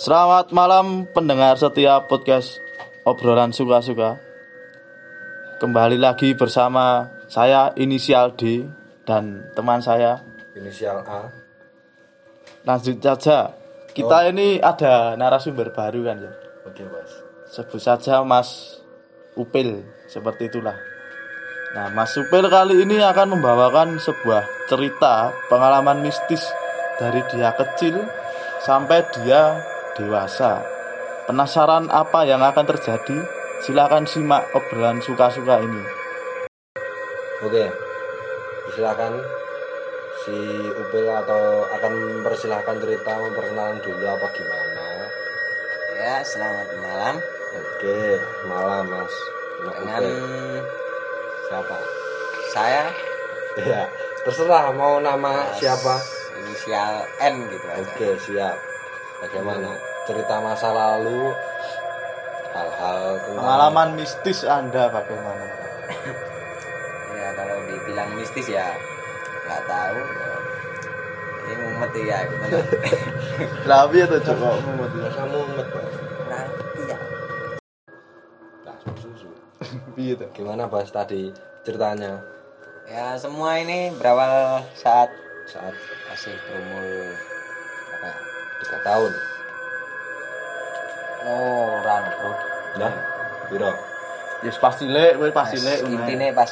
Selamat malam pendengar setiap podcast obrolan suka-suka. Kembali lagi bersama saya inisial D dan teman saya. Inisial A. Lanjut saja. Kita ini ada narasumber baru kan ya. Oke, Mas. Sebut saja Mas Upil seperti itulah. Nah, Mas Upil kali ini akan membawakan sebuah cerita pengalaman mistis dari dia kecil sampai dia dewasa. Penasaran apa yang akan terjadi? Silakan simak obrolan suka-suka ini. Oke. Silakan si Upil atau akan mempersilahkan cerita memperkenalkan dulu apa gimana. Ya, selamat malam Oke, malam, Mas. Nah, dengan Upil. siapa? saya Ya, terserah mau nama siapa. inisial N gitu aja. Oke, siap. Bagaimana? Cerita masa lalu hal-hal tentang Pengalaman mistis Anda bagaimana? Ya kalau dibilang mistis ya nggak tahu. Ini mumet ya. Lah piye to coba mumet ya? kamu? Nanti ya. Nah, susu. Gimana bahas tadi ceritanya Ya semua ini berawal saat saat masih berumur apa? ya? tiga tahun? Oh, ran bro. Nah, biro. Ya pas cilik, kowe pas cilik. Intinya pas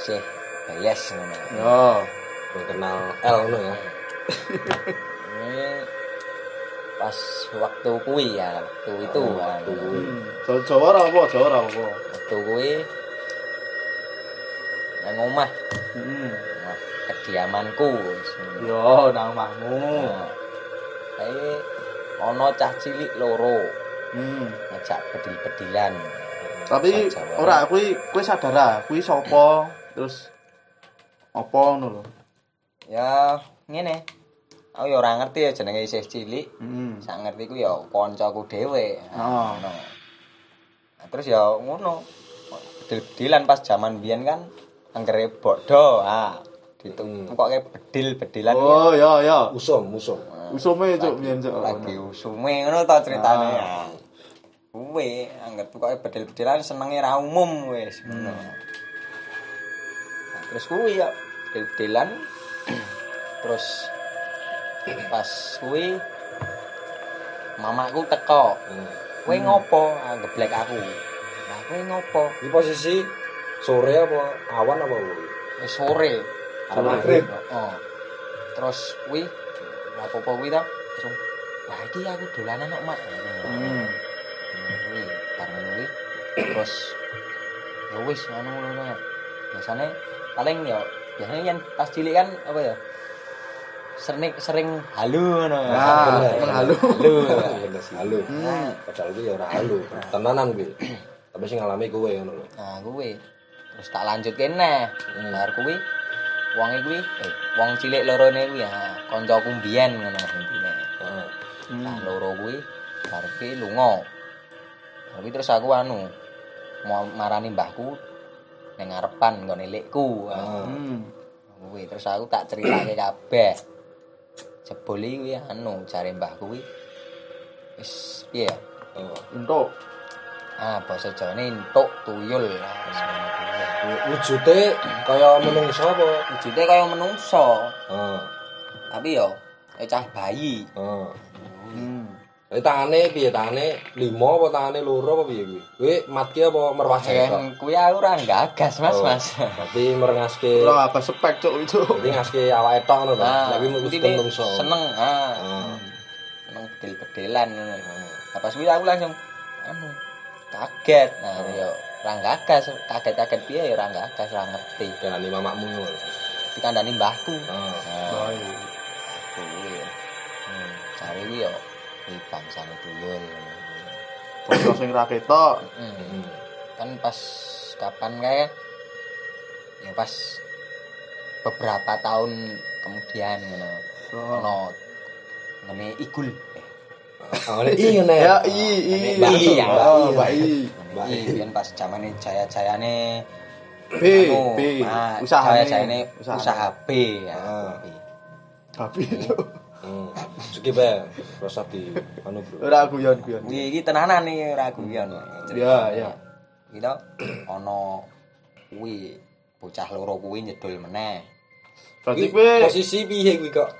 sih bayas ngono. Yo. Belum kenal L no ya. Pas waktu kui ya, waktu itu Oh, waktu. Hmm. Jawa ora apa, Jawa ora apa. waktu kuwi nang omah Heeh. omah kediamanku wis. Yo nang omahmu. Nah, kae ana cah cilik loro Hmm. ngajak bedil-bedilan Tapi ora kuwi kuwi sadar kuwi sapa? Terus apa ngono lho. ya ngene aku ya ora ngerti ya jenenge isih cilik Heeh. sak ngerti ku ya kancaku dhewe Oh. Nah, terus ya ngono bedil-bedilan pas zaman biyen kan anggere bodo ah ditukoke bedil-bedilan ki Oh, ya ya. Usum, usum. Usume cuk biyen cuk. lagi usume ngono ta ceritane Ah. ya. Kuwe anggere pokoke bedel-bedelan senenge ra umum wis ngono. Nah, terus kuwi ya bedel-bedelan terus pas kuwi mamaku teko. Kowe ngopo? Ah, Geblek aku. Lah kowe ngopo? Di posisi sore apa awan apa kuwi? Wis sore. Arep maghrib. Oh. Terus kuwi apa-apa kuwi ta? Langsung wah iki aku dolanan kok, Mak. Hmm. kuwi bareng kuwi terus ya wis anu ngono ya biasanya paling ya biasanya kan pas cilik kan apa ya sering sering halu ngono ya Ah, menghalu. halu sih, Halo. nah, Padahal kuwi ya ora halo, tenanan kuwi. Tapi sing ngalami kowe ngono lho. nah kuwi terus tak lanjut kene bar kuwi wong kuwi eh wong cilik loro ne kuwi ya kancaku mbiyen ngono intine Heeh. nah loro kuwi bar kuwi lunga kuwi terus aku anu mau marani mbahku ning ngarepan nggone lekku Heeh. Hmm. kuwi terus aku tak ceritake kabeh jebul iki anu jare mbah kuwi wis piye ya Oh. Untuk ah basa Jawane entuk tuyul Wujude kaya menungso apa? wujude kaya menungso Heeh. Tapi yo kaya cah bayi Heeh. hmm. Tapi tangane piye tangane limo apa tangane loro apa piye kuwi? Kuwi matki apa merwah jengkok? Yang kuwi aku ora gagas mas Oh. mas Berarti merengaske ora apa spek cuk itu. Berarti ngaske awake tok ngono to. Ah, Tapi mesti intine menungso. seneng ah Ah. seneng bedel-bedelan ngono pas kuwi aku langsung anu kaget nah yo ora gagas kaget-kaget piye ya ora gagas ora ngerti Dengan mamakmu ngono. dikandani mbahku Ah. nah Oh, kuwi hmm, cari kuwi yo kuwi bangsane tuyul. Bocah sing ra ketok. Kan pas kapan kayak ya pas beberapa tahun kemudian ngono Oh. ono ngene igul ngene iki ngene. Ya i i. Mbak I, ya, Mbak Oh, I. Mbak I. Iya, kan pas zamane jaya-jayane B anu, B ah, usahane jaya-jayane Usaha. usaha B ya. Ah. B. Tapi itu. Hmm. Skip ya. Rasa di anu bro. Ora guyon guyon. Kuwi iki tenanan nih ora guyon. Iya, iya. Gitu ana kuwi bocah loro kuwi nyedul meneh. Berarti Kuwi posisi piye kuwi kok?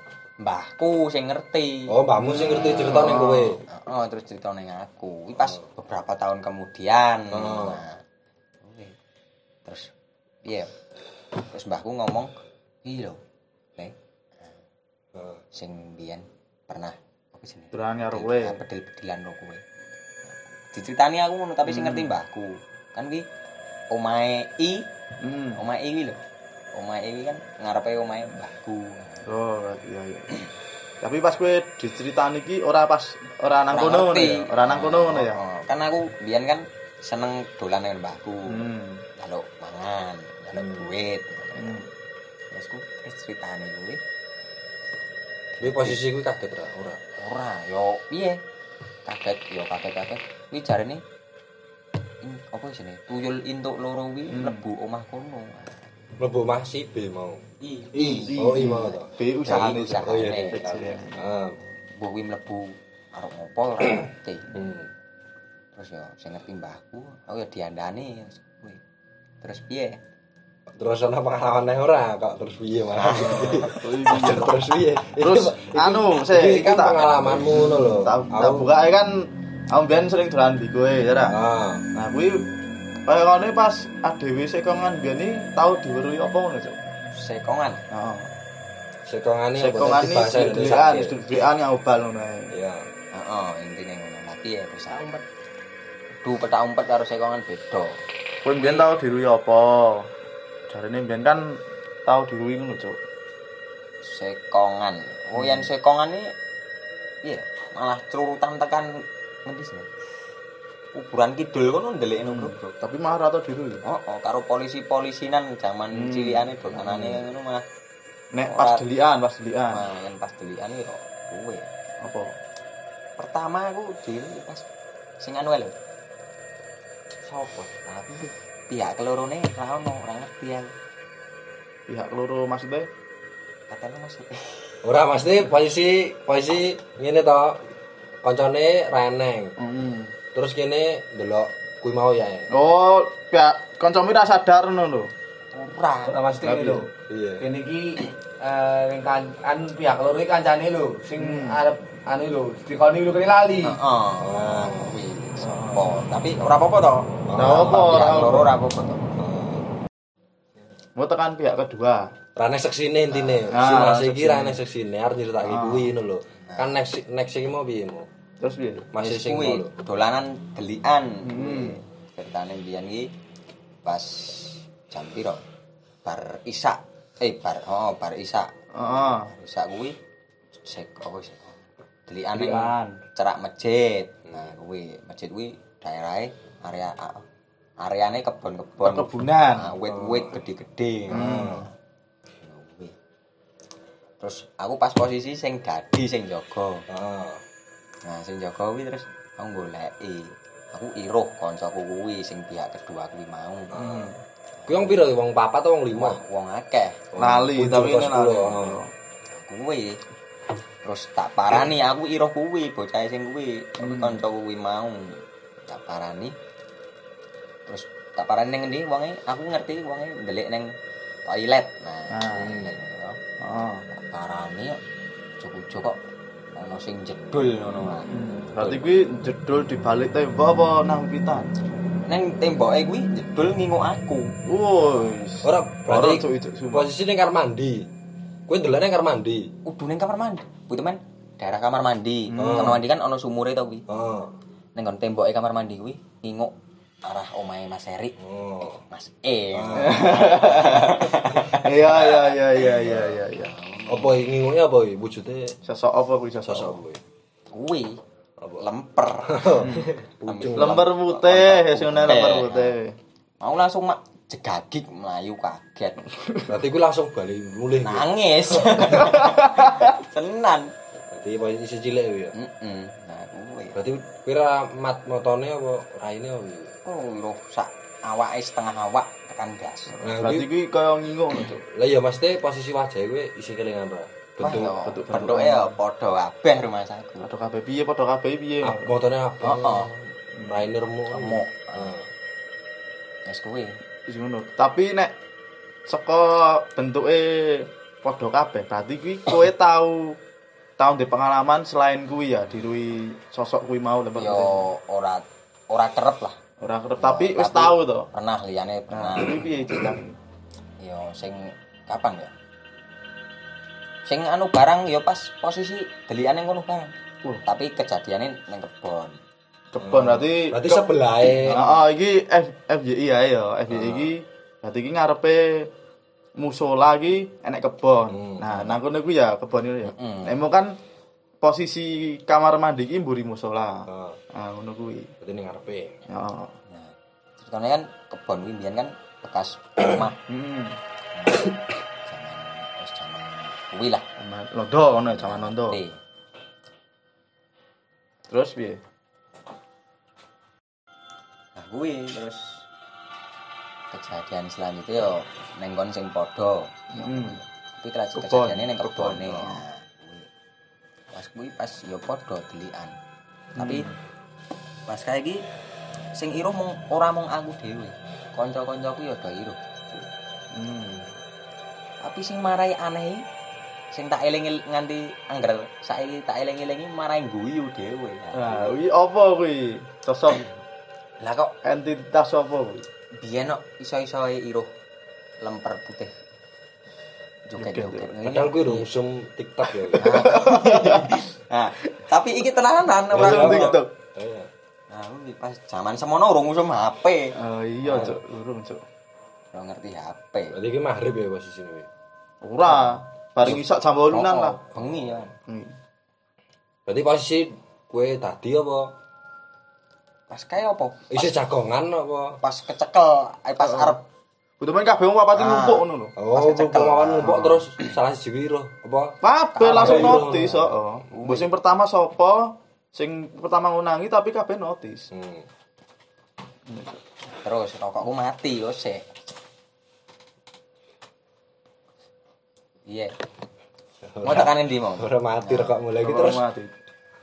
Mbahku sing ngerti. Oh, mbahmu sing ngerti ceritane kowe. Oh, terus cerita ning aku. Kuwi pas beberapa tahun kemudian. Oh. Nah. Terus piye? Terus mbahku ngomong, "Iki lho, Heeh. sing biyen pernah apa jenenge? Berani karo kowe. Bedil-bedilan karo kowe." Diceritani aku ngono, tapi sing ngerti mbahku. Kan kuwi omahe I, Hmm. omahe I lho. Omahe I kan ngarepe omahe mbahku. Oh, iya iya. Tapi pas kowe diceritani iki ora pas ora nang kono ngono ya. Ora nang kono ngono ya. Oh, Kan aku biyen kan seneng dolan dengan mbahku. Hmm. Jaluk mangan, jaluk duit. Hmm. Wes ku wis critane kuwi. Kuwi posisi kuwi kaget ra? Ora. Ora, yo piye? Kaget, yo kaget-kaget. Kuwi jarene in, apa jenenge? Tuyul intuk loro kuwi Hmm. mlebu omah kono. Mlebu mah si B mau. I, I. Oh, iya mau to. B usahane. Usahane. Oh iya. Iya. Ah. Mbok kuwi mlebu karo ngopo ora ngerti. Hmm. Terus yo sing ngerti mbahku, aku yo diandani. Terus piye? Terus ana pengalaman nang ora kok terus piye malah. Iya. terus piye? Terus anu, sik Iki kan tak- pengalamanmu ngono lho. Tak buka kan aku biyen sering dolan di kowe ya ra. Ah. Nah, kuwi kaya ngene pas ADW sekongan biyen iki tau diweruhi apa ngono, Cuk? Sekongan. Heeh. Sekongane Sekongan iki bahasa dhewean, Indonesia. dhewean yang obal ngono ae. Iya. Heeh, intine ngono. Piye terus aku umpet. Du petak umpet karo sekongan beda. Kowe biyen tau diweruhi apa? Jarene biyen kan tau diweruhi ngono, Cuk. Sekongan. Oh, yen sekongan iki iya, malah curutan tekan ngendi sih? Kuburan kidul kono ndelik ngono, Bro. Tapi malah ora tau diweruhi. Oh, oh, karo polisi-polisinan zaman Hmm. cilikane dolanane ngono malah Nek pas delian, pas delian. malah yen pas delikane kok kuwe. Apa? Pertama aku dhewe pas sing anu lho. Sopo? Tapi pihak kelorone ra ono, ora ngerti aku. Pihak keloro maksudnya Katanya masuk. Ora mesti posisi posisi ngene to. Koncone reneng. Heeh. Terus kene ndelok kuwi mau ya. Oh, pihak kancamu ra sadar ngono lho. Ora. Ora mesti Tapi- lho. Iya. Kene iki eh ning kan kan pihak loro iki kancane lho sing arep anu lho dikoni lho kene lali. Heeh. Sopo. Tapi ora apa-apa to. Ora apa, ora Pihak apa. loro ora apa-apa to. Mau tekan pihak kedua. Rane seksine intine. Ah, Si Mas iki rane seksine arep nyritake Ah. kuwi ngono lho. Kan next next iki mau piye mau? Terus piye? Masih sing kuwi, dolanan delikan. Hmm. Ceritane mbiyen iki pas jam piro? Bar isak. Eh bar oh bar isak. Heeh. Isak kuwi sek? Delikan ning Delikan. cerak masjid. Nah, kuwi masjid kuwi daerahe area areane kebon-kebon. Perkebunan. Nah, wit-wit gede-gede. Hmm. Kuwi. Terus aku pas posisi sing dadi sing jaga. Heeh. Nah, sing jaga kuwi terus aku goleki. Aku iruh kancaku kuwi sing pihak kedua kuwi mau. Hmm. Kuwi wong piro? Wong papat atau wong lima? Wong akeh. Lali tapi ini lali. heeh. Kuwi. Terus tak parani aku iruh kuwi, bocah sing kuwi, Hmm. kancaku kuwi mau. Tak parani. Terus tak parani ning endi wonge? Aku ngerti wonge ndelik ning toilet. Nah, Ah. toilet. Heeh. Tak parani cukup kok ono sing jedul ngono lah. Berarti kuwi jedul di balik tembok apa nang pitan? Neng temboke kuwi jedul nginguk aku. Wis. Ora berarti posisi ning kamar mandi. Kuwi ndelane ning kamar mandi. Udah neng kamar mandi. Putu men, daerah kamar mandi. Hmm. Kamar mandi kan ono sumure to kuwi. Heeh. Neng kon temboke kamar mandi kuwi nginguk arah omahe Mas Eri. Oh. Mas E. Iya iya iya iya iya iya iya. Apa nginguknya apa iki? Wujude Sosok apa kuwi sosok? sosok kuwi. Kuwi lemper. Ujung Lemper putih, ya sing lemper putih. Mau langsung mak jegagik melayu kaget. Berarti kuwi langsung bali mulih. kuwi. Nangis. Tenan. Berarti posisi cilik kuwi ya. Heeh. Nah, kuwi. Berarti kira mat motone apa raine apa kuwi? Oh, lho sak awake setengah awak tekan gas. Nah, Berarti kuwi kaya ngingung lho, Cuk. lah ya mesti posisi wajah kuwi isi kelingan ra. Wah, Bentuk- ya, bentuk- bentuknya ya padha kabeh rumah saku. Padha kabeh piye, padha kabeh piye. Ah, motornya apa? Heeh. Rainermu. Remuk. Heeh. Wis kuwi. Wis ngono. Tapi nek saka bentuke padha kabeh, berarti kuwi kowe tau tau di pengalaman selain kuwi ya dirui sosok kuwi mau lembar Ya ora ora kerep lah. ora kerep tapi wis tau to. Pernah liyane Nah, pernah. kuwi piye ceritane? Ya sing kapan ya? Sing anu barang ya pas posisi delikane ngono barang. Wah. Tapi kejadiannya ning kebon. Kebon berarti Berarti ke- sebelah Heeh, iki F, FJI ya ya. FJI iki berarti iki ngarepe musola iki enek kebon. Hmm. Nah, nang kono ya kebon itu ya. Nek mau kan posisi kamar mandi iki mburi musola. Heeh. Nah, ngono kuwi. Berarti ning ngarepe. Heeh. Nah, ceritanya kan kebon kuwi mbiyen kan bekas rumah Hmm. zaman wis zaman kuwi lah. Zaman londo ngono ya, zaman londo. Oke. Terus piye? Kuwi terus kejadian selanjutnya yo neng kon sing padha. Ya, Hmm. Tapi kerajaan kejadiannya neng kebon, kebone. kuwi. Pas kuwi pas yo padha delikan. Tapi pas kayak iki sing iruh mung ora mung aku dhewe. Kanca-kancaku yo do iruh. Hmm. Tapi sing marai aneh sing tak eling nganti angger saiki tak eling-elingi marai guyu dhewe. Nah, kuwi apa kuwi? Sosok Lah kok entitas apa kuwi? biyen kok iso-iso iruh lemper putih. Joget-joget. Padahal kuwi rusum TikTok ya. Nah, tapi iki tenanan ora Langsung ngomong. TikTok. Iya. Nah, kuwi pas zaman semono urung usum HP. Oh iya, Cuk. Urung, Cuk. Ora ngerti HP. Berarti iki maghrib ya posisi ini. Ora. Bareng isak jam 8 Oh, lah. Bengi ya. Hmm. Berarti posisi kue tadi apa? Pas kayak apa? Isi jagongan apa? Pas kecekel, eh, pas arep Kudu main kabeh wong papati Ah. ngumpuk ngono lho. Oh, cekel. pengalaman ngumpuk terus salah siji wiro apa? Kabeh langsung notis, heeh. Mbok sing pertama sapa? Sing pertama ngunangi tapi kabeh notis. Hmm. terus rokokku mati yo sik. Iya. Mau tekan endi mau? Ora mati rekok mulai iki Terus terus. mati.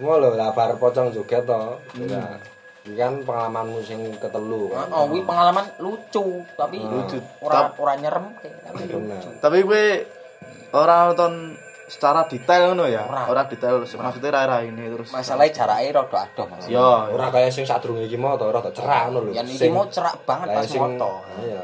Ngono lho, lah bar pocong joget to. Ya. Kan pengalamanmu sing ketelu kan. Oh, kuwi pengalaman lucu, tapi Lucu. ora Tap- ora nyerem tapi Bener. lucu. Tapi kowe ora nonton secara detail ngono ya. Ora. Ora detail maksudnya ra ini terus. Masalahnya jarake rada adoh Mas. Yo, Ora kaya sing sadurunge iki mau to, rada cerak ngono lho. Yang iki mau cerak banget pas sing- moto. Iya.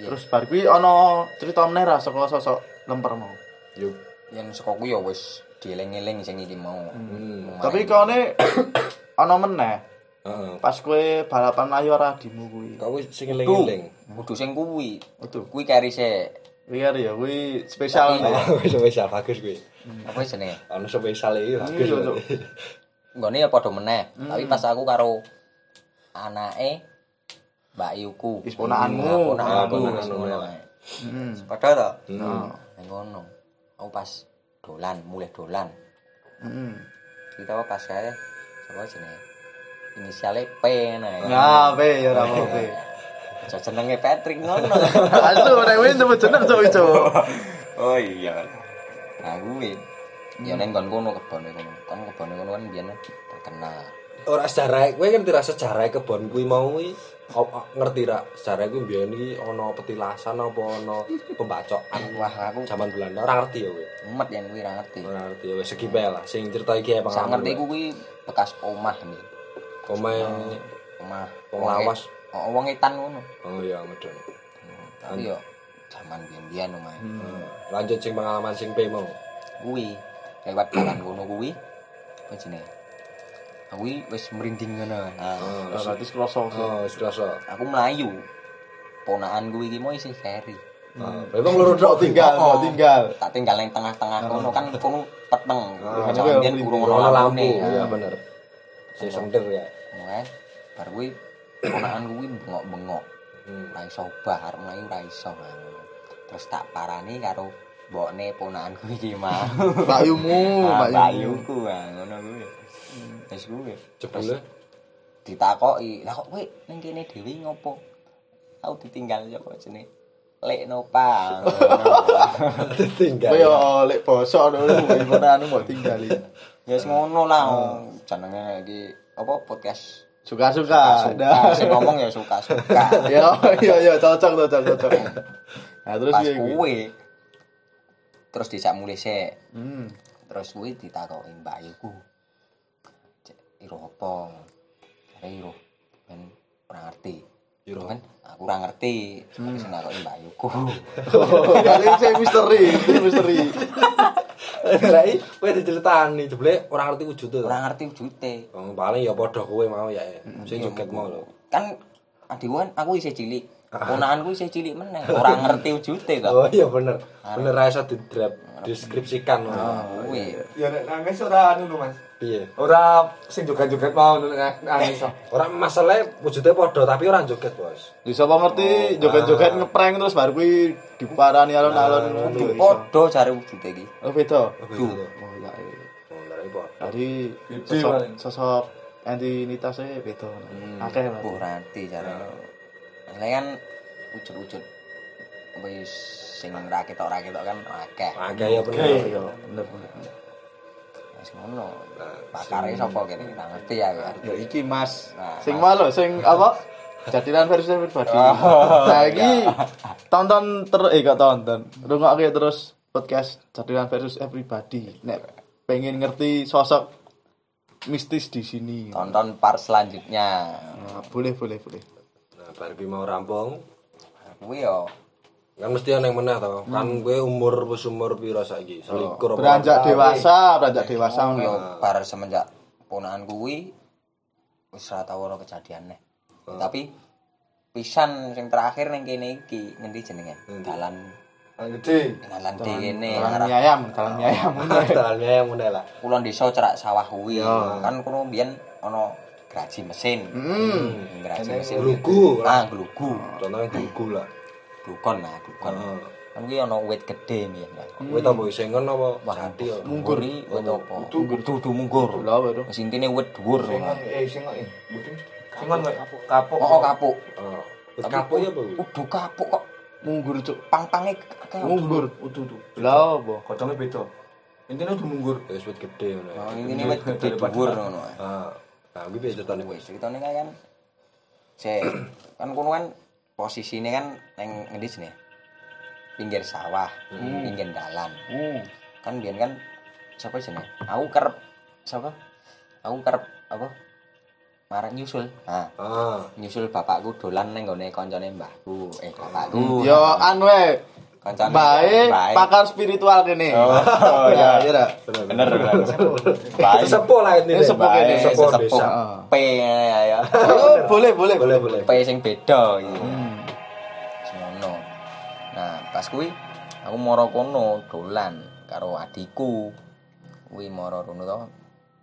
terus bar kuwi ana cerita meneh ra saka sosok lemper mau. Yuk. Yang saka kuwi ya wis dieling-eling sing iki mau. Hmm. Tapi kone ana meneh Heeh. pas kowe balapan ayo radimu kuwi. Kok wis sing Kudu, eling-eling. kudu sing kuwi. Betul. Kuwi kari sik. Liar ya kuwi spesial wis spesial bagus kuwi. Apa jenenge? Ono spesial iki bagus. Iya. Cuk. Nggone ya padha meneh. Tapi pas aku karo anake Mbak Yuku. Wis ponakanmu. Ponakanku Ah. Heeh. Padha? Hmm. Nang ngono. Aku pas dolan, mulai dolan. Heeh. Kita pas kae sapa jenenge? Inisiale P nah. ya. Nah, pe ya ora mau pe. Aja jenenge Patrick ngono. Aduh, nek wis nyebut jeneng cuk ijo. oh iya. Nah, kuwi. Ya neng kon kono kebone kono. Kan kebone kono kan biyen terkenal. Ora sejarah, kowe ngerti ra sejarah kebon kuwi mau kuwi? Oh, oh, ngerti ra sejarah kuwi biyen iki ana petilasan apa ana pembacokan Wah, aku zaman Belanda ora ngerti ya kowe. umet yen kuwi ra ngerti. Ora ngerti ya wis segi bae lah sing cerita iki ya Sak pengalaman. ngerti ku kuwi bekas omah nih. Omae Omah Wong lawas. Oh, wong etan ngono. Oh iya medon. Tapi yo zaman biyen-biyen omahe. Hmm. Lanjut sing pengalaman sing P mau. Kuwi lewat dalan kono kuwi apa jenenge? Aku wis merinding ngono. Nah, Oh, kroso. oh wis kerasa. aku melayu. Ponakan kuwi iki mau isih keri. Oh, memang loro tok tinggal, Oh. mau tinggal. Tak tinggal nang tengah-tengah kono kan kono peteng. Ah, Zaman iya, biyen iya, urung Ono ono lampu, iya bener. Si sender ya. Kae. Bar kuwi ponakan kuwi bengok-bengok. Hmm. Ra iso obah arep mlayu ra iso. Nah. Terus tak parani karo mbokne ponakanku iki mah. Mbak Yumu, Ah, Mbak Mbak Yumu. Yuku ah ngono kuwi. Wis kuwi. Jebule Ditakoki, "Lah kok kowe ning kene dhewe ngopo?" Aku ditinggal sapa jenenge? lek nopal. tinggal. Kowe yo lek bosok ngono gimana anu mau tinggali. Ya wis ngono lah jenenge iki apa podcast Suka-suka. suka sing ngomong ya suka-suka. Yo yo yo cocok cocok cocok. Nah terus piye kuwi terus dijak mulai sik. Hmm. Terus kuwi ditakoki Mbak Yuku. Cek iro apa? Jare iro ben ora ngerti. Iro. kan aku ora ngerti. Sing nakoki Mbak Yuku. Kali saya misteri, misteri. Iki kowe diceritani jebule ora ngerti wujude. Ora ngerti wujute. Wong paling ya padha kowe mau ya. Sing joget mau lho. Kan adikku kan aku isih cilik. Ponakanku isih cilik meneh. Ora ngerti wujute to. Oh iya bener. Bener ra iso deskripsikan. Kuwi. Ya nek nangis ora anu lho, Mas. Piye? Ora sing joget-joget mau nangis. Ora masalah wujude padha tapi ora joget, Bos. Di sapa ngerti joget-joget ngeprank terus baru kuwi diparani alon-alon ngono. Padha jare wujute iki. Oh beda. Duh. Oh iya. iya. Oh. Jadi Gede sosok sosok antinitasnya beda. Akeh lah. Ora ngerti jare. Kan wujud-wujud wis sing ra ketok-ra ketok kan akeh. Agak ya bener. Iya, bener bener. Wis ngono. Pakare sapa kene ora ngerti ya. ya. Ya iki Mas. Nah, Sing malo sing apa? Jadilan versi pribadi. Nah, iki tonton ter eh gak tonton. Rungokke terus podcast Jadilan versus everybody. Nek pengen ngerti sosok mistis di sini. Tonton part selanjutnya. Nah, boleh boleh boleh. Nah, bar kuwi mau rampung. Kuwi yo Kan mesti yang meneh to. Kan kowe umur wis umur pira saiki? Selikur apa? Beranjak dewasa, beranjak dewasa. Oh, yo bar semenjak ponakan kuwi wis ora tau ora kejadian neh. Tapi pisan sing terakhir ning kene iki ngendi jenenge? Dalan Nang gede. dalan di kene arah mie ayam, dalam mie ayam. Dalamnya yang meneh lah. kulon desa cerak sawah kuwi. Kan kono biyen ana graji mesin. Hmm. Graji mesin. Glugu. Ah, glugu. Contohnya glugu lah. Glukon lah, glukon. Heeh. Kan kuwi ana wit gedhe biyen. Kowe tau mbok sengon apa? Sadi ya. Mungguri wit apa? Dudu munggur. Lha apa itu? Wis intine wit dhuwur. Eh eh. Buting. Singon kok kapuk. Oh, kapuk. Oh. Kapuk ya apa? kuwi? Udu kapuk kok. Munggur cuk. Pang-pange. Munggur. Utuh tuh. Lah apa? Kodongnya beda. Intine udah munggur. Wis wit gede ngono. ya. Oh, ini wit gedhe dhuwur ngono. ae. Ah. Nah, kuwi piye ceritane? Wis ceritane kan. Se kan kono kan posisine kan neng ngendi jenenge? Pinggir sawah, pinggir dalan. Hmm. Kan biyen kan sapa jenenge? Aku kerep sapa? Aku kerep apa? Marah nyusul. Nah, Ah. nyusul bapakku dolan neng gone koncone mbahku. Eh, bapakku. Yo anu wae. Koncone Bae bae. pakar spiritual kene. Oh, ya, iya dah. Bener, bener. Sesepuh lah ini. Ini sepuh Bae, kene. Sepuh sesepuh desa. P ya ya. Oh, boleh, boleh, Boleh, boleh. P sing beda gitu. Pas kuwi aku moro kono dolan karo adikku. Kuwi moro rono to.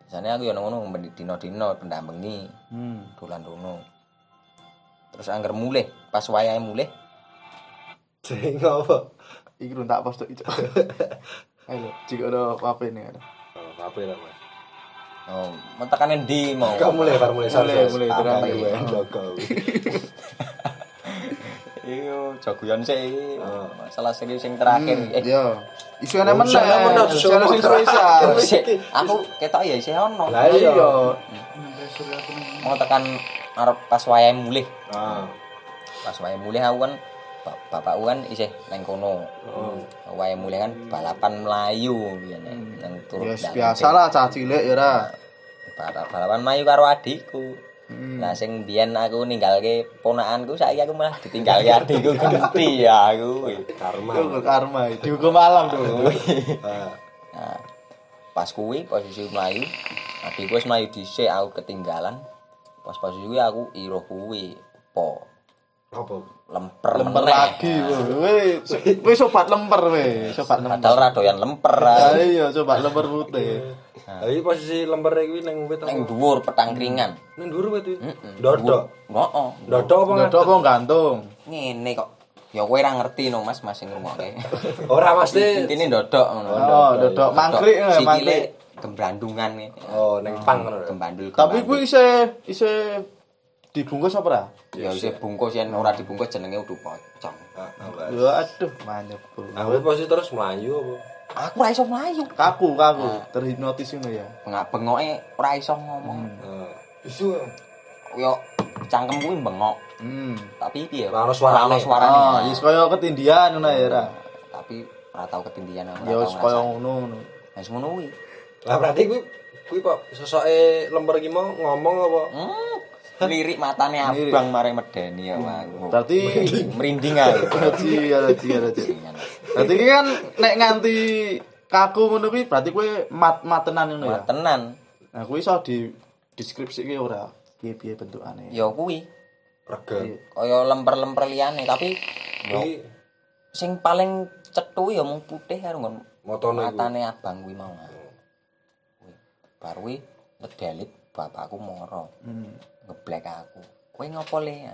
Biasane aku ya ngono dino-dino pendambengi Hmm. dolan rono. Terus angger mulih, pas wayahe mulih, Sing apa? Iki rung tak post iki. Ayo, jika ada apa ini ada. Oh, apa ya, Mas? oh, mentekan endi mau? Kamu mulai, bar mulai Mulai, sarjas. mulai, Apa terang. Iyo, jagoan sih. Masalah serius yang terakhir. Eh, Yo. Isu ana meneh. isu ana sing sik, aku ketok ya isih ono. Lah iya. Iya. Mau tekan arep pas wayahe mulih. Ah. Pas wayahe mulih aku kan ba- bapakku kan isih nang kono. Oh. Wayahe mulih kan balapan Melayu biyen nang turut Ya dalan. biasa lah cah cilik ya ra. Bala- Balapan Melayu karo adikku. Nah sing biyen aku ninggalke ponakanku saiki aku malah ditinggalke adikku genti ya aku. Karma. Itu karma, dihukum alam tuh. Ah. Nah, pas kuwi posisi mlayu, adikku wis mlayu dhisik aku ketinggalan. Pas posisi kuwi aku iro kuwi po Apa? Lemper Lemper meneh. lagi, weh. Weh sobat lemper weh, sobat lemper. Padahal ra doyan lemper. Ah, ah. Iya, sobat lemper putih. Lah iki posisi lemper iki ning wit? Ning dhuwur petang kringan. Ning dhuwur wit iki. Heeh. Dodok. Heeh. Dodok apa Enggak apa gantung. Ngene kok. Ya kowe ra ngerti no Mas, Mas sing ngrungokke. Ora mesti. Intine ndodok ngono. Oh, dodok mangkrik eh, mangkrik. gembrandungan ngene. Oh, ning pang ngono. Gembandul. Tapi kuwi isih isih dibungkus apa ora? Ya wis bungkus yen ora dibungkus jenenge udu pocong. Ah, ah, Ya aduh, manyep. Aku pasti terus melayu apa? Aku ora iso mlayu. Kaku, kaku, terhipnotis ngono ya. Bengak-bengoke ora iso ngomong. Heeh. Isu. Yo cangkem kuwi bengok, Hmm. tapi piye? Ora ono suarane. Ora ono suarane. Oh, yes kaya ketindian ngono ya ra. Tapi ora tau ketindian aku. Ya ora wis kaya ngono ngono. Wis ngono kuwi. Lah berarti kuwi kuwi kok sesoke lemper iki mau ngomong apa? Hmm. Lirik matane Lirik. abang mare medeni ya aku. Berarti merinding aku. Haji, haji, haji. Berarti iki kan nek nganti kaku ngono kuwi berarti kowe mat matenan ngono ya. Tenan. Nah, kuwi iso di deskripsike ora piye-piye bentukane. Ya kuwi Rega. kaya lemper-lemper liyane tapi Kuwi sing paling cethu ya mung putih karo kuwi. matane abang kuwi mau. Kuwi. Bar kuwi ngedelit bapakku moro. Hmm. Ngeblek aku. Kowe ngopo le?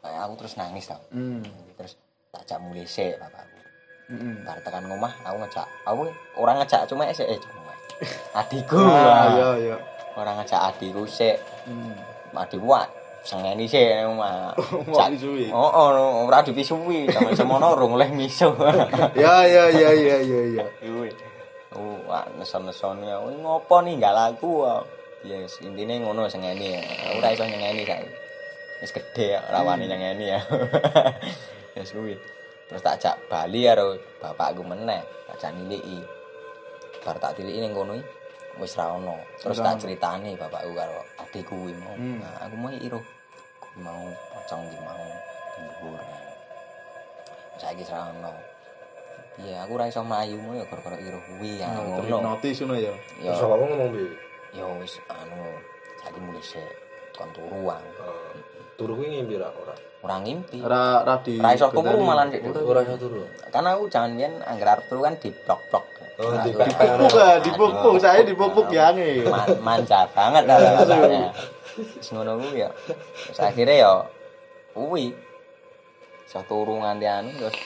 Kayak aku terus nangis tau. Hmm. Terus tak jak mulai sik bapakku. Heeh. Bar tekan ngomah aku ngejak. Aku ora ngejak cuma sik eh cuma. Adikku. Ah, iya iya. Ora ngejak adikku sik. Hmm. Adikku sengeni sik omah. Wak disuwi. Oh, oh, ora dipisuwi, sampe semono urung oleh miso. Ya ya ya ya ya ya. Kuwi. Oh, wak neson-neson ya. Ngopo ninggal aku? Yes, intine ngono sengeni. Aku ora iso nyengeni saiki. Wis gedhe ya, ora wani nyengeni ya. Wis kuwi. Terus tak jak bali karo bapakku meneh, tak jak niliki. Bar tak tiliki ning kono wis ra ono. Terus tak critani bapakku karo adikku kuwi mau. Hmm. Nah, aku mau iro. Mau pocong iki mau dhuwur. Saiki ra ono. Iya, aku ora iso mlayu ya gara-gara iro kuwi ya ngono. Terhipnotis ngono ya. Ya Terus apa ngomong piye? Ya wis anu saiki mulai sik kon turu aku. Eh, Turu kuwi ngimpi ra ora? Ora ngimpi. Ora ora di Ora iso turu malah Cik. Ora iso turu. Karena aku jangan yen anggar arep turu kan di blok-blok. Oh, Nah, di aku- Dipupuk ah, dipupuk. Saya dipupuk ya. Ma- manja banget lah rasanya. Wis ngono kuwi ya. Akhirnya ya kuwi iso turu nganti anu terus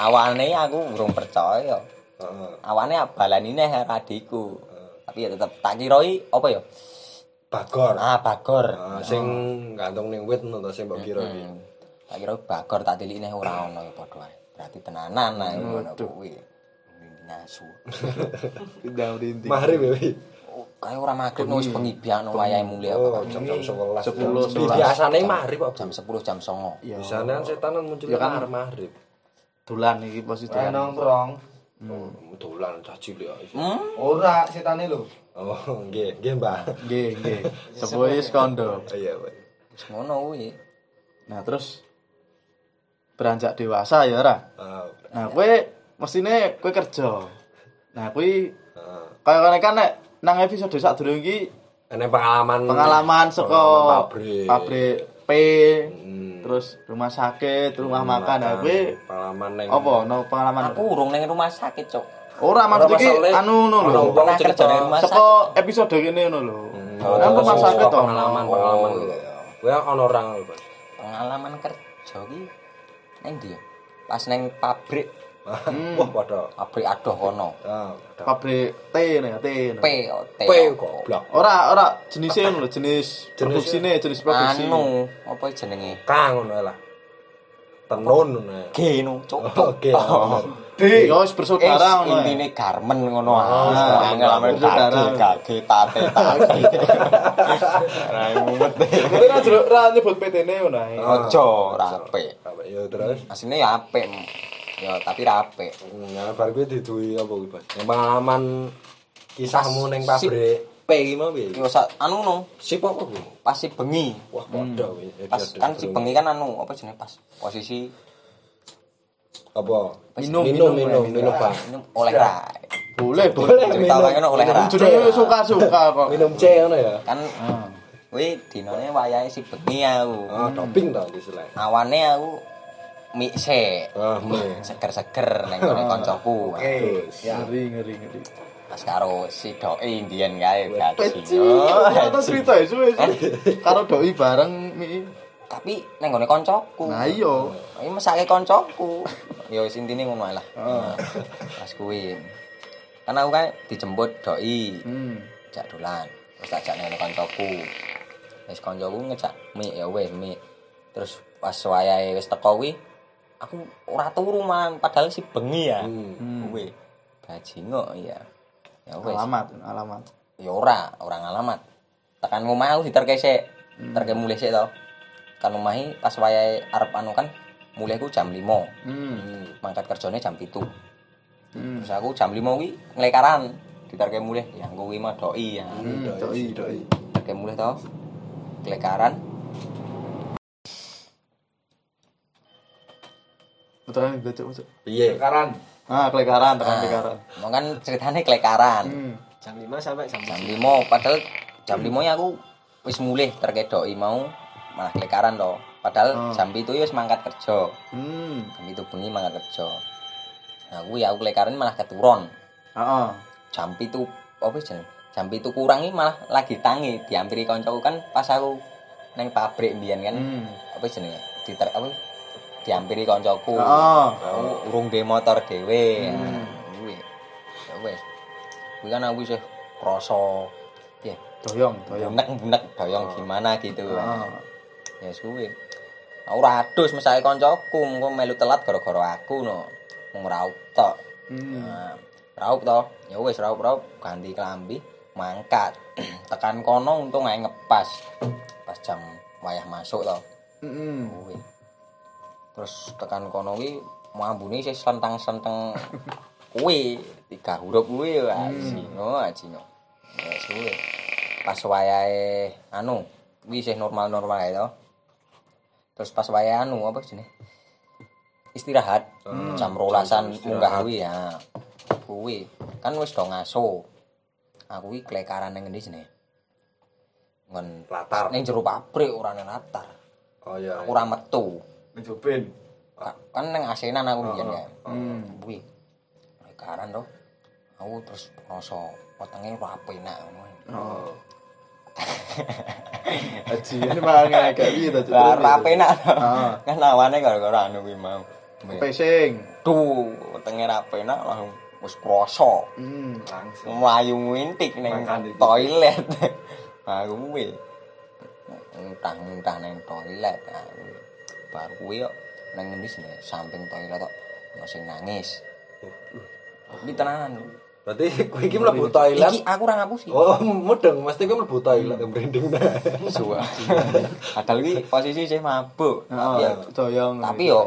awane aku urung percaya. Heeh. Awane balani neh adikku. Tapi ya tetep tak kiroi apa ya? Bagor. Ah, bagor. Ah, sing gantung ning wit ngono to sing mbok kira iki. Hmm. Tak kira bagor tak tilik neh ora ono ya padha ae. Berarti tenanan ae ngono kuwi. Ngasu. Tidak merintih. Mahrib ya. Wi? Oh, Kayak ora magrib wis bengi biano wayahe mulih Oh, apa. jam-jam 11. 10, Bi- Biasane mahrib kok. Jam 10 jam 09. Iya. Biasane kan setanan muncul Ya kan. mahrib. Dolan iki posisi nongkrong. Oh, dolan cah cilik kok. Hmm? Ora setane lho. Oh, nggih, nggih, Mbak. Nggih, nggih. Sepuh wis kondo. Iya, Pak. Wis ngono kuwi. Nah, terus beranjak dewasa ya ora? Ah, Nah, kowe mestine kowe kerja. Nah, kuwi ah. kaya kene kan nek nang episode sadurunge iki Enek pengalaman pengalaman saka pabrik. pabrik P, Hmm. Terus rumah sakit, rumah makan. Nah, kowe pengalaman neng apa no pengalaman? Aku urung ning rumah sakit, Cuk. Ora maksud iki anu ngono Ono lho. Pernah cerita kerja di rumah Saka episode kene ngono lho. Oh, Nang rumah terus sakit to. pengalaman pengalaman gitu. Kowe ono orang lho, Pak. Pengalaman kerja ki ning ndi ya? Pas ning pabrik, Wah, padha. pabrik adoh kono. Ah, padha. Pabrik T ne ya, T. ne. P oh, T. P goblok. Ora, ora jenisnya ngono lho, jenis produksine, jenis produksi. Anu, apa jenenge? Kang ngono lah. Tenun ngono. G nu, Cuk. Oke. D. Yo wis bersaudara ngono. intine garmen ngono Ah. Ngalamin bersaudara. kaki, kaki, tate, tate. Rai mumet. Kowe ra jero ra nyebut PT-ne ngono ae. Ojo rape. Apa ya terus? Asline ya apik. Ya tapi rape. Nah, bar kuwi diduwi apa kuwi? Yang pengalaman kisahmu ning pabrik P iki mau piye? Yo sa anu no, Sip apa kuwi? pas si bengi. Wah, padha kuwi. Pas kan si bengi kan anu, apa jenenge pas posisi apa? Minum, minum, minum, minum, minum, Bang. minum oleh rai. Boleh, boleh. Cerita ngono oleh rai. Jenenge suka-suka kok. Minum C ngono ya. Kan Ah. kuwi dinane wayahe si bengi aku. Ah, doping to iki selain. Awane aku mikse. Ah, mi. Seger-seger neng ngene kancaku. Bagus. Ngeri, ngeri, ngeri. Pas karo si doi indian kae gaji. Terus cerita ya suwe suwe. Karo doi bareng mi. Tapi neng ngene kancaku. Nah iya. Iki mesake kancaku. Ya wis intine ngono lah. Heeh. Pas kuwi. Kan aku kan dijemput doi, Hmm. jak dolan. Terus tak jak nang kancaku. wis kancaku ngejak mie ya wis mie terus pas wayahe wis teko kuwi aku ora turu malah padahal si bengi ya. Hmm. kuwi. Bajingo ya ya wis. Alamat alamat. Ya ora ora ngalamat. Tekan ngomah aku diterke sik terke mulih sik to. Kan omahi pas wayahe arep anu kan mulihku jam 5 hmm. mangkat kerjane jam 7 Hmm. terus aku jam 5 kuwi nglekaran. Diterke mulih ya kuwi mah doi ya. Hmm. doi doi. Terke mulih to. Nglekaran betul kan betul betul Piye? Sekarang ah kelekaran tekan kelekaran mau kan ceritane nglekaran hmm. Jam 5 sampai jam jam 5 padahal jam 5 ya aku wis mulih terke doi mau malah nglekaran to padahal Oh. jam 7 wis mangkat kerja hmm. jam itu bengi mangkat kerja nah kuwi aku nglekaran malah keturun Heeh. jam itu apa jeneng jam itu kurang iki malah lagi tangi diampiri koncoku kan pas aku neng pabrik mbiyen kan Hmm. apa jenenge diter apa diampiri koncoku Heeh. aku urung de motor dhewe Hmm. kuwi ya wis kuwi kan aku sih krasa ya doyong doyong bunek-bunek doyong gimana gitu Heeh. ya wis kuwi aku ora adus mesake koncoku engko melu telat gara-gara aku no mung raup tok hmm. Nah, raup to. Ya wis raup-raup ganti kelambi, mangkat. Tekan kono untung ae ngepas. Pas jam wayah masuk to. Hmm. Kuwi. Terus tekan kono kuwi mambune sih sentang-senteng kuwi, tiga huruf kuwi wah sino ajino. Ya suwe. Pas wayahe anu, kuwi sih normal-normal ae to. Terus pas wayahe anu apa jenenge? istirahat jam rolasan munggah kuwi ya kuwi kan wis do ngaso aku kuwi klekaran ning endi jenenge ngon Latar. ning jero pabrik ora ning latar Oh iya. aku ora metu menjobin. Ka- kan ning asenan aku mbiyen kan Hmm. kuwi klekaran to aku terus ngerasa wetenge ora penak ngono Oh. Ini piye to, Cuk? Lah ora penak. Heeh. kan awane gara-gara anu kuwi mau Pesing. Duh, wetenge ra penak langsung wis krasa Hmm. Langsung. mlayu ngintik ning toilet. Aku kuwi entah-entah ning toilet. Kuwi. Bar kuwi yo ning ngendi sih samping toilet ono sing nangis. Iki tenanan. lho. Berarti kowe iki mlebu toilet. Iki aku ora ngapusi. Oh, mudeng mesti kowe mlebu toilet merinding nah. Suwa. Padahal iki posisi sih mabuk. Heeh, ya, doyong. tapi yo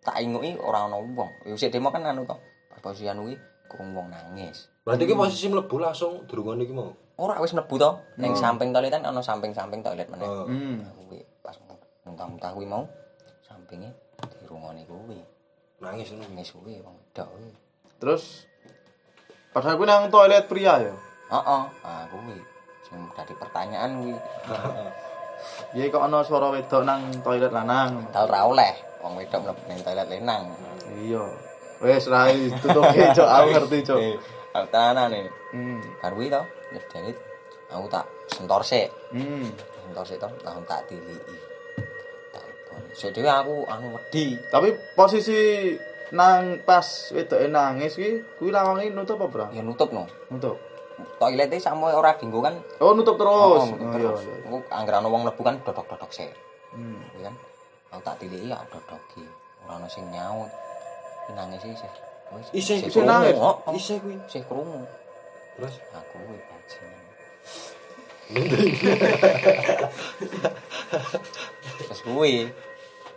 tak inguki ora ono wong. Yo sik demo kan anu kok. Posisi anu kuwi kurung wong nangis. Berarti iki posisi mlebu langsung durungan iki mau. Ora wis mlebu to. Ning samping toilet kan ono samping-samping toilet meneh. Oh. Hmm. Nah, kuwi pas muntah-muntah kuwi mau sampinge dirungoni kuwi. Nangis ngono. Nangis kuwi wong wedok kuwi. Terus padahal kuwi nang toilet pria ya. Heeh, ah kuwi sing dadi pertanyaan kuwi. Iya kok ana suara wedok nang toilet lanang. Dal ra oleh wong wedok mlebu ning toilet lenang. Iya. Wes rai tutup cok, aku ngerti cok. Eh, aku tenanan nih. Hmm. Kuwi to, nyedeni aku tak sentor sik. Hmm. Sentor sik to, langsung tak tiliki. Tak leboni. Sik dhewe aku anu wedi. Tapi posisi nang pas wedoke nangis ki kuwi lawange nutup apa, Bro? Ya nutup no. Nutup. Toilete sama ora dinggo kan Oh, nutup terus. Oh, Oh, nutup iya, terus. iya. Aku anggere ana wong mlebu kan dodok-dodok sik. Hmm. Ya kan. Aku tak tiliki ya dodoki. Ora ana sing nyaut. Nangis sih. Wis. Isih Isih nangis? Oh, oh. Isih kuwi. Sih krungu. Terus Aku kuwi bajingan. Terus kuwi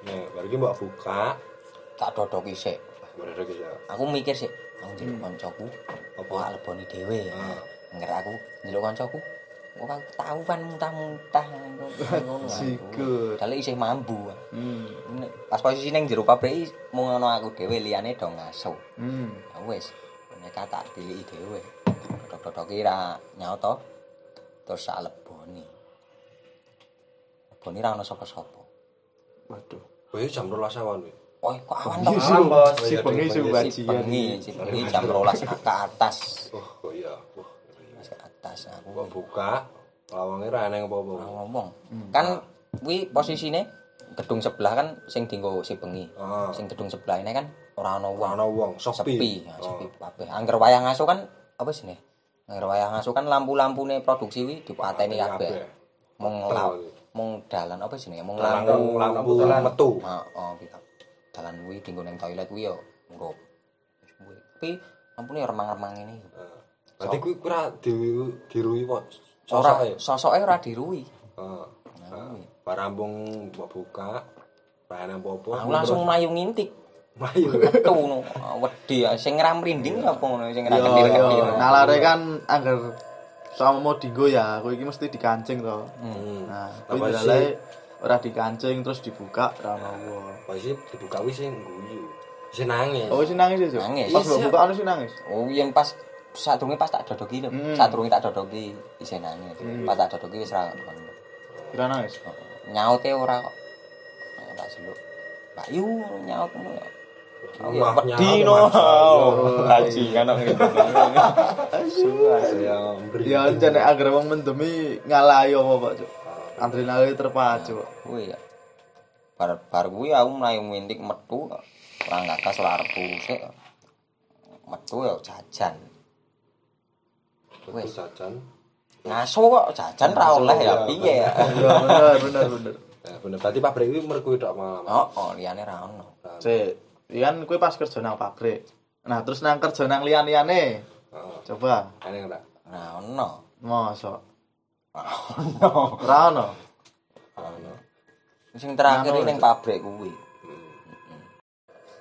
nah, bar iki mbok buka. tak dodoki sik. Iki ya. Aku mikir sik, aku njeluk kancaku apa leboni dhewe. Ah. Ngger aku njeluk kancaku. Aku ketahuan muntah-muntah ngono. Sigur. Dale isih mambu. Hmm. Pas posisi ning jero pabrik mung ono aku dhewe liyane do ngaso. Hmm. Ya wis, mereka tak tiliki dhewe. Dodok-dodoki ra nyaut. Terus sak leboni. Leboni ra ono sapa-sapa. Waduh. Kowe jam 12 awan kuwi. Oh, kok awan to? Si Bos. si bengi si bengi, bengi jam 12 ke atas. Oh, kok iya. Ke atas aku Mbok buka. Lawange ra eneng apa-apa. ngomong. Kan kuwi posisine gedung sebelah kan sing dienggo si bengi. Ah. Sing gedung sebelah ini kan ora ono Ora wong. ana wong, sepi. sepi, ya, sepi kabeh. Angger wayah ngaso kan apa sih nih? Angger wayah ngaso kan lampu-lampune produksi wi dipateni kabeh. mong Mong dalan apa jenenge mong lampu lampu metu oh, oh kita dalan kuwi dinggo nang toilet kuwi yo kuwi. tapi lampune remang-remang ini Berarti kuwi kira di dirui kok. ora Sosoke. ora dirui Heeh. Barambung mbok buka. Bahan apa-apa. aku langsung mlayu ngintik mayu. metu ngono wedi ya. sing ora mrinding apa ngono sing ora yo kendir nalare kan anggar sama mau digo ya, kowe iki mesti dikancing to. Hmm. Nah, Apa sih? dalai ora dikancing terus dibuka ora ono. Pasti dibuka wis sing guyu. Sing nangis. Oh, sing nangis ya? Nangis. Pas Iya, buka ono sing nangis. oh yen pas sadurunge pas tak dodoki lho Hmm. sadurunge tak dodoki isih nangis pas tak dodoki wis ra Kira nangis. nyaute ora kok Nah, tak seluk Mbak Yu nyaut ngono Rumah wedi nyawa, no Mas. haji kan gitu Ya jane agar wong mendemi ngalahi apa, Pak, Cuk? Adrenalin terpacu. kuwi ya bar bar kuwi aku mlayu ngintik metu ora gagas ora arep sik metu ya jajan Wis jajan. ngaso kok jajan ra oleh ya piye ya bener bener bener. Ya bener. Berarti pabrik kuwi merkuwi tok malam. oh oh liyane ra ono Sik, kan kowe pas kerja nang pabrik. Nah, terus nang kerja nang liyan-liyane. Heeh. Coba, Aneh ora? ra ono mosok. ono Ora ono. Ono. sing terakhir Nganu, ning pabrik kuwi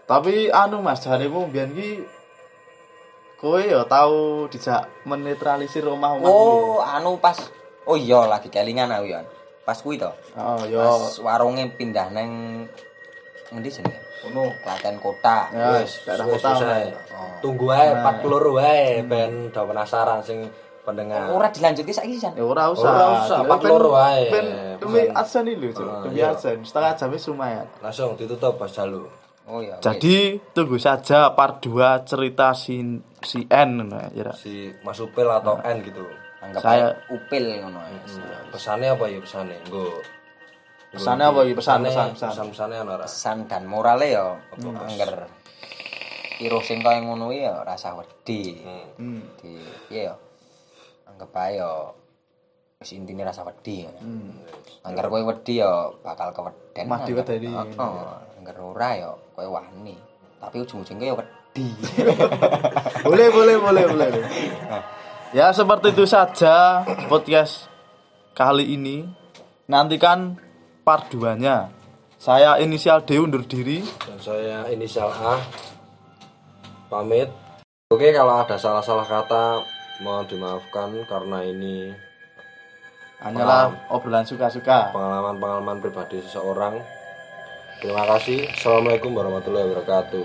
Tapi anu Mas, jaremu mbiyen ki kowe ya tau dijak menetralisir omah-omah oh anu pas oh iya lagi kelingan aku ya pas kuwi to Oh, yo. pas warunge pindah nang ngendi jenenge Ngono. Klaten kota Ya, Wis, daerah kota. Oh. Tunggu ae 44 wae ben do penasaran sing pendengar. ora dilanjuti saiki Jan Ya ora usah. Ora usah, Dene 44 wae. Ben demi iki lho. Ah, Demi iya. adsen. Setengah jam wis lumayan. Langsung ditutup Bos Jalu. oh iya. Jadi tunggu saja part 2 cerita si si N ya. Si Mas Upil atau N gitu. anggap Saya- upil ngono ya Pesannya apa ya pesannya? Nggo. Pesannya apa iki? Pesan, Pesane- pesan, pesan. Pesan-pesannya ana ora? pesan dan morale ya angger iruh sing kaya ngono ya rasa wedi Hmm. Hmm. di piye ya anggap ae ya wis intine rasa wedi angger kowe wedi ya bakal keweden Mah diwedeni. heeh angger ora ya kowe wani tapi ujung-ujungnya ya wedi boleh, boleh, boleh, boleh. Ya seperti itu saja podcast kali ini. Nantikan part 2-nya. Saya inisial D undur diri. Dan saya inisial A. Pamit. Oke, kalau ada salah-salah kata mohon dimaafkan karena ini Hanyalah obrolan suka-suka. pengalaman-pengalaman pribadi seseorang. Terima kasih. Assalamualaikum warahmatullahi wabarakatuh.